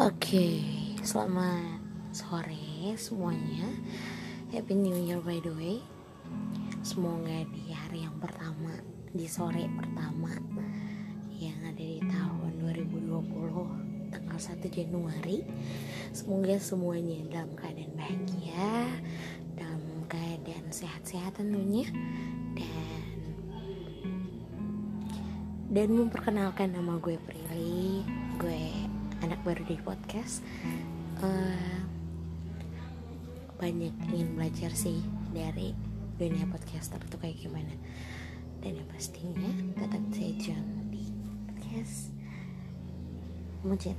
Oke, selamat sore semuanya. Happy New Year by the way. Semoga di hari yang pertama, di sore pertama yang ada di tahun 2020 tanggal 1 Januari, semoga semuanya dalam keadaan bahagia, dalam keadaan sehat-sehat tentunya dan dan memperkenalkan nama gue Prilly, baru di podcast. Uh, banyak ingin belajar sih dari dunia podcaster itu kayak gimana. Dan yang pastinya tetap stay tune di podcast. Mujib